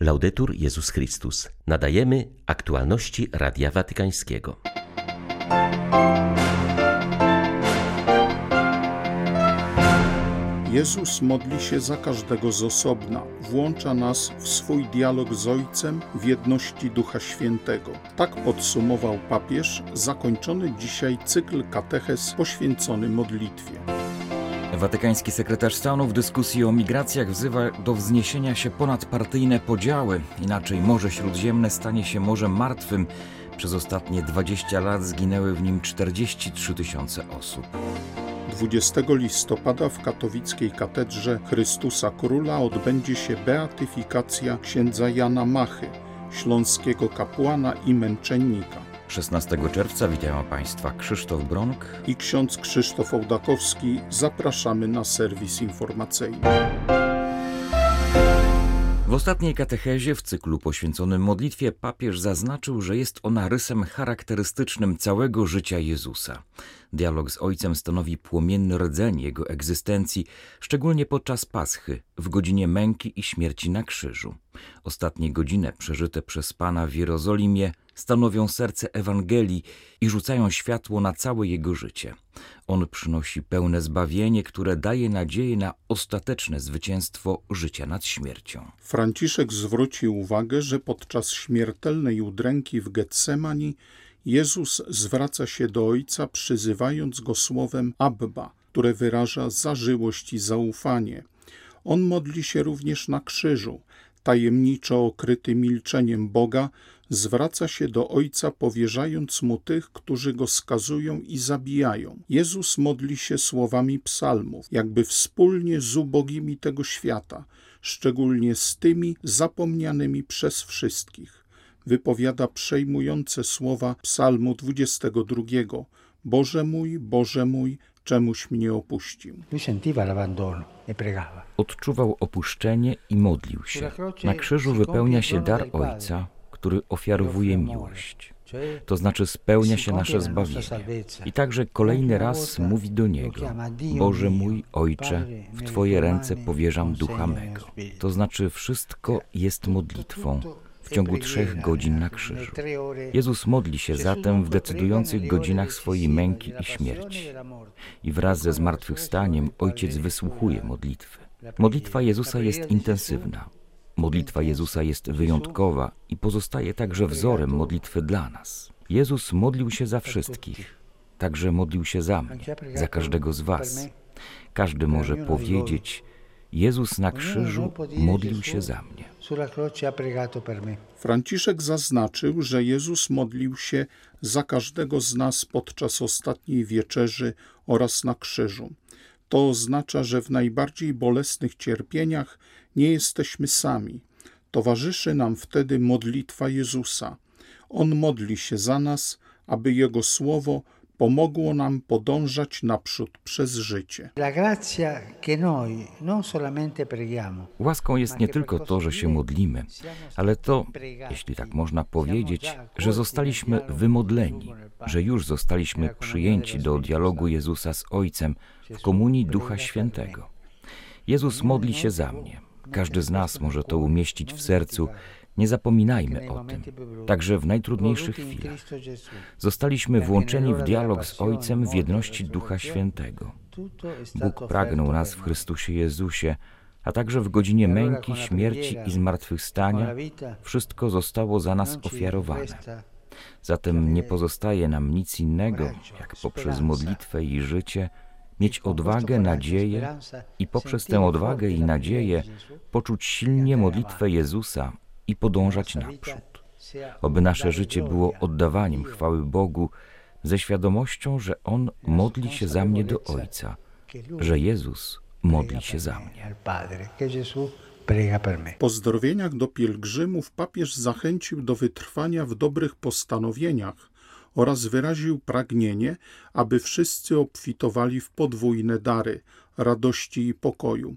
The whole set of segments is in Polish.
Laudetur Jezus Chrystus. Nadajemy aktualności Radia Watykańskiego. Jezus modli się za każdego z osobna, włącza nas w swój dialog z Ojcem w jedności Ducha Świętego. Tak podsumował papież zakończony dzisiaj cykl kateches poświęcony modlitwie. Watykański sekretarz stanu w dyskusji o migracjach wzywa do wzniesienia się ponad partyjne podziały, inaczej Morze Śródziemne stanie się morzem martwym. Przez ostatnie 20 lat zginęły w nim 43 tysiące osób. 20 listopada w katowickiej katedrze Chrystusa Króla odbędzie się beatyfikacja księdza Jana Machy, śląskiego kapłana i męczennika. 16 czerwca witają Państwa Krzysztof Bronk i ksiądz Krzysztof Ołdakowski. Zapraszamy na serwis informacyjny. W ostatniej katechezie w cyklu poświęconym modlitwie papież zaznaczył, że jest ona rysem charakterystycznym całego życia Jezusa. Dialog z Ojcem stanowi płomienny rdzeń jego egzystencji, szczególnie podczas Paschy, w godzinie męki i śmierci na krzyżu. Ostatnie godziny przeżyte przez Pana w Jerozolimie stanowią serce Ewangelii i rzucają światło na całe jego życie. On przynosi pełne zbawienie, które daje nadzieję na ostateczne zwycięstwo życia nad śmiercią. Franciszek zwrócił uwagę, że podczas śmiertelnej udręki w Getsemani Jezus zwraca się do Ojca, przyzywając go słowem Abba, które wyraża zażyłość i zaufanie. On modli się również na krzyżu, tajemniczo okryty milczeniem Boga, zwraca się do Ojca, powierzając mu tych, którzy go skazują i zabijają. Jezus modli się słowami psalmów, jakby wspólnie z ubogimi tego świata, szczególnie z tymi zapomnianymi przez wszystkich. Wypowiada przejmujące słowa Psalmu 22. Boże mój, Boże mój, czemuś mnie opuścił. E Odczuwał opuszczenie i modlił się. Na krzyżu wypełnia się dar Ojca, który ofiarowuje miłość. To znaczy spełnia się nasze zbawienie. I także kolejny raz mówi do Niego: Boże mój Ojcze, w Twoje ręce powierzam ducha mego. To znaczy wszystko jest modlitwą w ciągu trzech godzin na krzyżu. Jezus modli się zatem w decydujących godzinach swojej męki i śmierci. I wraz ze zmartwychwstaniem Ojciec wysłuchuje modlitwy. Modlitwa Jezusa jest intensywna. Modlitwa Jezusa jest wyjątkowa i pozostaje także wzorem modlitwy dla nas. Jezus modlił się za wszystkich, także modlił się za mnie, za każdego z Was. Każdy może powiedzieć: Jezus na krzyżu modlił się za mnie. Franciszek zaznaczył, że Jezus modlił się za każdego z nas podczas ostatniej wieczerzy oraz na krzyżu. To oznacza, że w najbardziej bolesnych cierpieniach nie jesteśmy sami. Towarzyszy nam wtedy modlitwa Jezusa. On modli się za nas, aby Jego słowo pomogło nam podążać naprzód przez życie. Łaską jest nie tylko to, że się modlimy, ale to, jeśli tak można powiedzieć, że zostaliśmy wymodleni, że już zostaliśmy przyjęci do dialogu Jezusa z Ojcem w komunii Ducha Świętego. Jezus modli się za mnie. Każdy z nas może to umieścić w sercu nie zapominajmy o tym, także w najtrudniejszych chwilach. Zostaliśmy włączeni w dialog z Ojcem w jedności Ducha Świętego. Bóg pragnął nas w Chrystusie Jezusie, a także w godzinie męki, śmierci i zmartwychwstania wszystko zostało za nas ofiarowane. Zatem nie pozostaje nam nic innego, jak poprzez modlitwę i życie mieć odwagę, nadzieję i poprzez tę odwagę i nadzieję poczuć silnie modlitwę Jezusa i podążać naprzód. Oby nasze życie było oddawaniem chwały Bogu ze świadomością, że On modli się za mnie do Ojca, że Jezus modli się za mnie. W pozdrowieniach do pielgrzymów papież zachęcił do wytrwania w dobrych postanowieniach oraz wyraził pragnienie, aby wszyscy obfitowali w podwójne dary radości i pokoju.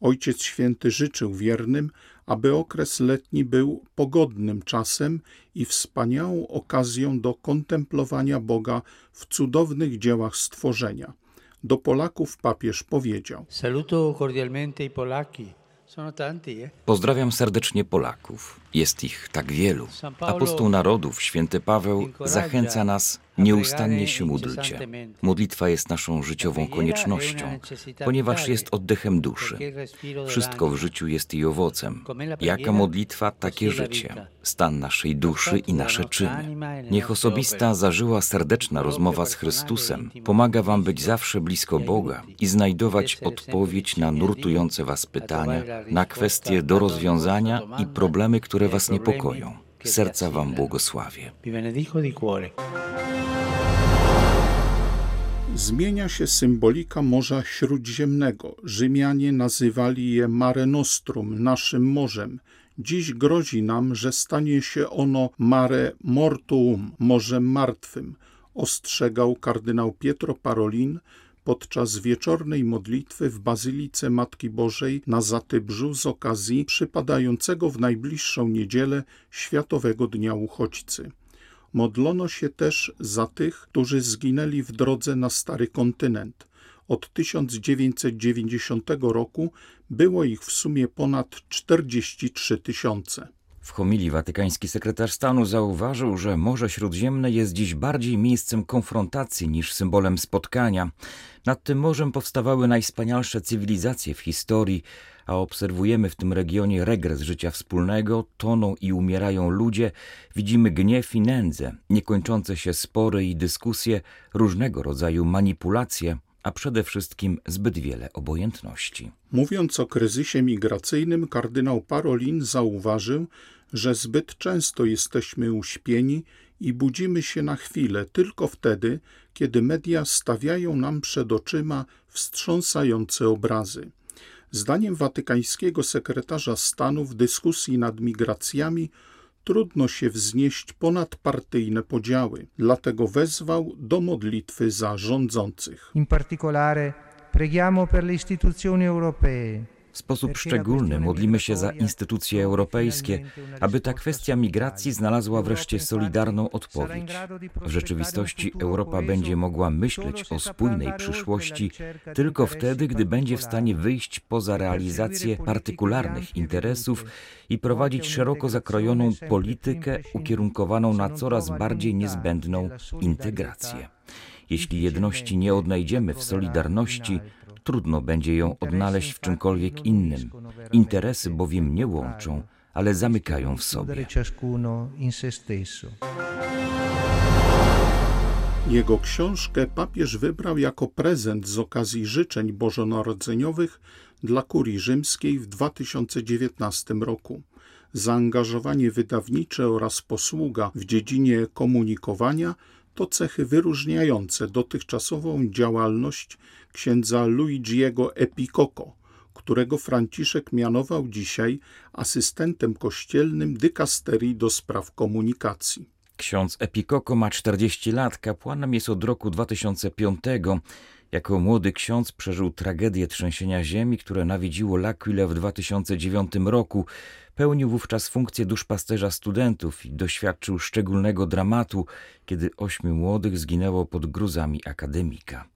Ojciec Święty życzył wiernym, aby okres letni był pogodnym czasem i wspaniałą okazją do kontemplowania Boga w cudownych dziełach stworzenia. Do Polaków papież powiedział: Saluto cordialmente i Polaki. Eh? Pozdrawiam serdecznie Polaków. Jest ich tak wielu. Apostoł narodów, święty Paweł, zachęca nas Nieustannie się módlcie. Modlitwa jest naszą życiową koniecznością, ponieważ jest oddechem duszy. Wszystko w życiu jest jej owocem. Jaka modlitwa, takie życie. Stan naszej duszy i nasze czyny. Niech osobista, zażyła serdeczna rozmowa z Chrystusem pomaga Wam być zawsze blisko Boga i znajdować odpowiedź na nurtujące Was pytania, na kwestie do rozwiązania i problemy, które Was niepokoją. Serca Wam błogosławię. Zmienia się symbolika Morza Śródziemnego. Rzymianie nazywali je Mare Nostrum, naszym morzem. Dziś grozi nam, że stanie się ono Mare Mortuum, Morzem Martwym, ostrzegał kardynał Pietro Parolin podczas wieczornej modlitwy w Bazylice Matki Bożej na Zatybrzu z okazji przypadającego w najbliższą niedzielę Światowego Dnia Uchodźcy. Modlono się też za tych, którzy zginęli w drodze na Stary Kontynent. Od 1990 roku było ich w sumie ponad 43 tysiące. W homilii watykański sekretarz stanu zauważył, że Morze Śródziemne jest dziś bardziej miejscem konfrontacji niż symbolem spotkania. Nad tym morzem powstawały najwspanialsze cywilizacje w historii, a obserwujemy w tym regionie regres życia wspólnego, toną i umierają ludzie, widzimy gniew i nędzę, niekończące się spory i dyskusje, różnego rodzaju manipulacje, a przede wszystkim zbyt wiele obojętności. Mówiąc o kryzysie migracyjnym, kardynał Parolin zauważył, że zbyt często jesteśmy uśpieni i budzimy się na chwilę tylko wtedy, kiedy media stawiają nam przed oczyma wstrząsające obrazy. Zdaniem watykańskiego sekretarza stanu w dyskusji nad migracjami trudno się wznieść ponad partyjne podziały, dlatego wezwał do modlitwy za rządzących. In particolare preghiamo per le istituzioni europee w sposób szczególny modlimy się za instytucje europejskie, aby ta kwestia migracji znalazła wreszcie solidarną odpowiedź. W rzeczywistości Europa będzie mogła myśleć o spójnej przyszłości tylko wtedy, gdy będzie w stanie wyjść poza realizację partykularnych interesów i prowadzić szeroko zakrojoną politykę ukierunkowaną na coraz bardziej niezbędną integrację. Jeśli jedności nie odnajdziemy w solidarności, trudno będzie ją odnaleźć w czymkolwiek innym. Interesy bowiem nie łączą, ale zamykają w sobie. Jego książkę papież wybrał jako prezent z okazji życzeń bożonarodzeniowych dla kurii rzymskiej w 2019 roku. Zaangażowanie wydawnicze oraz posługa w dziedzinie komunikowania to cechy wyróżniające dotychczasową działalność księdza Luigiego Epicoco, którego Franciszek mianował dzisiaj asystentem kościelnym dykasterii do spraw komunikacji. Ksiądz Epikoko ma 40 lat, kapłanem jest od roku 2005. Jako młody ksiądz przeżył tragedię trzęsienia ziemi, które nawiedziło L'Aquila w 2009 roku. Pełnił wówczas funkcję duszpasterza studentów i doświadczył szczególnego dramatu, kiedy ośmiu młodych zginęło pod gruzami akademika.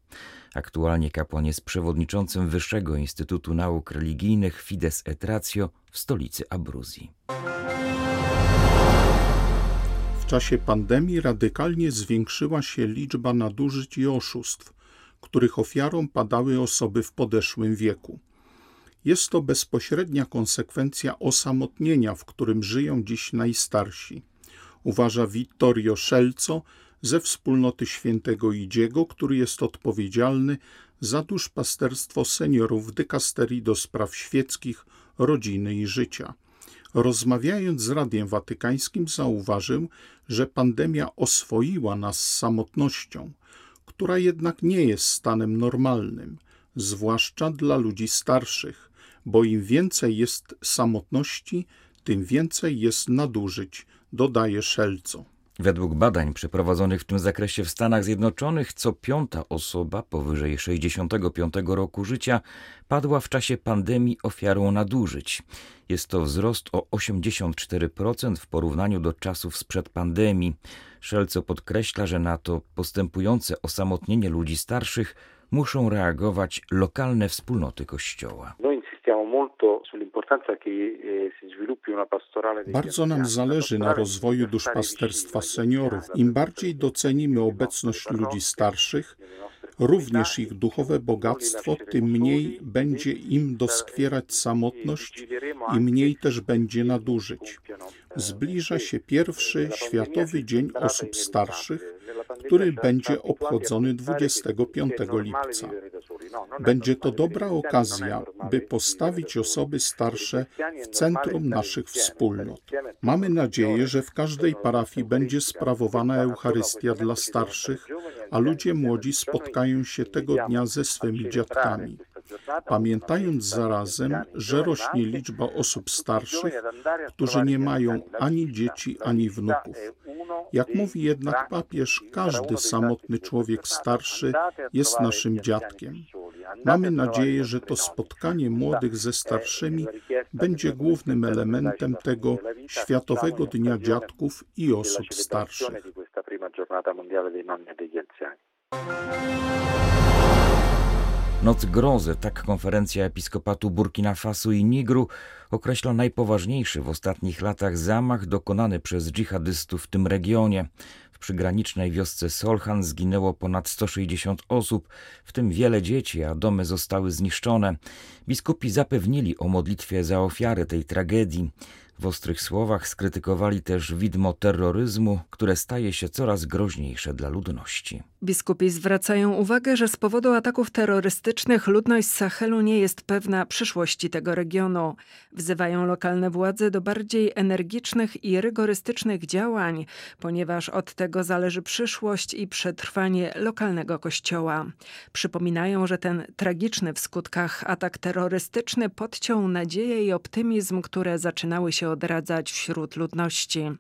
Aktualnie kapłan jest przewodniczącym Wyższego Instytutu Nauk Religijnych Fides et Ratio w stolicy Abruzji. W czasie pandemii radykalnie zwiększyła się liczba nadużyć i oszustw, których ofiarą padały osoby w podeszłym wieku. Jest to bezpośrednia konsekwencja osamotnienia, w którym żyją dziś najstarsi, uważa Vittorio Szelco ze wspólnoty świętego Idziego, który jest odpowiedzialny za duszpasterstwo seniorów w dykasterii do spraw świeckich, rodziny i życia. Rozmawiając z Radiem Watykańskim zauważył, że pandemia oswoiła nas z samotnością, która jednak nie jest stanem normalnym, zwłaszcza dla ludzi starszych, bo im więcej jest samotności, tym więcej jest nadużyć, dodaje Szelco. Według badań przeprowadzonych w tym zakresie w Stanach Zjednoczonych, co piąta osoba powyżej 65 roku życia padła w czasie pandemii ofiarą nadużyć. Jest to wzrost o 84% w porównaniu do czasów sprzed pandemii. Szelco podkreśla, że na to postępujące osamotnienie ludzi starszych muszą reagować lokalne wspólnoty Kościoła. Bardzo nam zależy na rozwoju duszpasterstwa seniorów. Im bardziej docenimy obecność ludzi starszych, również ich duchowe bogactwo, tym mniej będzie im doskwierać samotność i mniej też będzie nadużyć. Zbliża się pierwszy Światowy Dzień Osób Starszych, który będzie obchodzony 25 lipca. Będzie to dobra okazja, by postawić osoby starsze w centrum naszych wspólnot. Mamy nadzieję, że w każdej parafii będzie sprawowana Eucharystia dla starszych, a ludzie młodzi spotkają się tego dnia ze swymi dziadkami pamiętając zarazem, że rośnie liczba osób starszych, którzy nie mają ani dzieci, ani wnuków. Jak mówi jednak papież, każdy samotny człowiek starszy jest naszym dziadkiem. Mamy nadzieję, że to spotkanie młodych ze starszymi będzie głównym elementem tego Światowego Dnia Dziadków i Osób Starszych. Noc grozy, tak konferencja episkopatu Burkina Faso i Nigru określa najpoważniejszy w ostatnich latach zamach dokonany przez dżihadystów w tym regionie. W przygranicznej wiosce Solhan zginęło ponad 160 osób, w tym wiele dzieci, a domy zostały zniszczone. Biskupi zapewnili o modlitwie za ofiary tej tragedii. W ostrych słowach skrytykowali też widmo terroryzmu, które staje się coraz groźniejsze dla ludności. Biskupi zwracają uwagę, że z powodu ataków terrorystycznych ludność Sahelu nie jest pewna przyszłości tego regionu. Wzywają lokalne władze do bardziej energicznych i rygorystycznych działań, ponieważ od tego zależy przyszłość i przetrwanie lokalnego kościoła. Przypominają, że ten tragiczny w skutkach atak terrorystyczny podciął nadzieję i optymizm, które zaczynały się odradzać wśród ludności.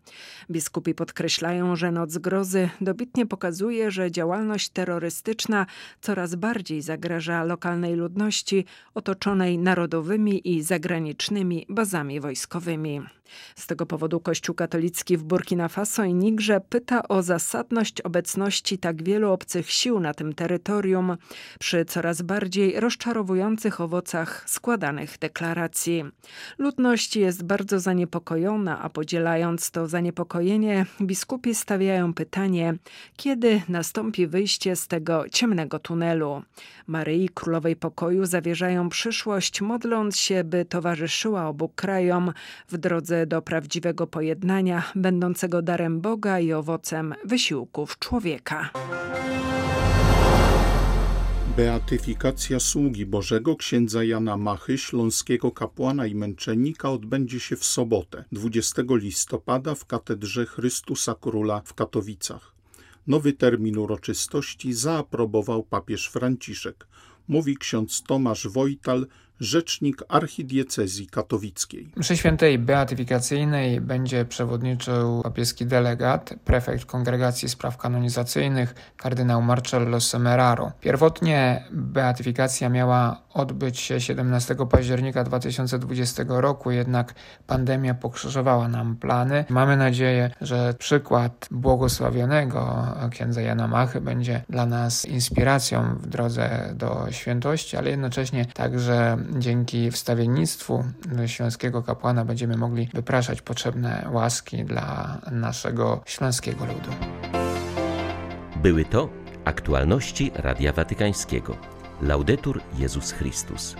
Biskupi podkreślają, że Noc Grozy dobitnie pokazuje, że działalność terrorystyczna coraz bardziej zagraża lokalnej ludności otoczonej narodowymi i zagranicznymi bazami wojskowymi. Z tego powodu Kościół katolicki w Burkina Faso i Nigrze pyta o zasadność obecności tak wielu obcych sił na tym terytorium przy coraz bardziej rozczarowujących owocach składanych deklaracji. Ludność jest bardzo zaniepokojona, a podzielając to zaniepokojenie, biskupi stawiają pytanie, kiedy nastąpi wyjście z tego ciemnego tunelu. Maryi Królowej Pokoju zawierzają przyszłość, modląc się, by towarzyszyła obu krajom w drodze do prawdziwego pojednania, będącego darem Boga i owocem wysiłków człowieka. Beatyfikacja sługi Bożego księdza Jana Machy, śląskiego kapłana i męczennika odbędzie się w sobotę, 20 listopada w katedrze Chrystusa Króla w Katowicach. Nowy termin uroczystości zaaprobował papież Franciszek, mówi ksiądz Tomasz Wojtal, rzecznik archidiecezji katowickiej. Mszy świętej beatyfikacyjnej będzie przewodniczył papieski delegat, prefekt Kongregacji Spraw Kanonizacyjnych, kardynał Marcello Semeraro. Pierwotnie beatyfikacja miała odbyć się 17 października 2020 roku, jednak pandemia pokrzyżowała nam plany. Mamy nadzieję, że przykład błogosławionego księdza Jana Machy będzie dla nas inspiracją w drodze do świętości, ale jednocześnie także dzięki wstawiennictwu śląskiego kapłana będziemy mogli wypraszać potrzebne łaski dla naszego śląskiego ludu. Były to aktualności Radia Watykańskiego. Laudetur Jezus Chrystus.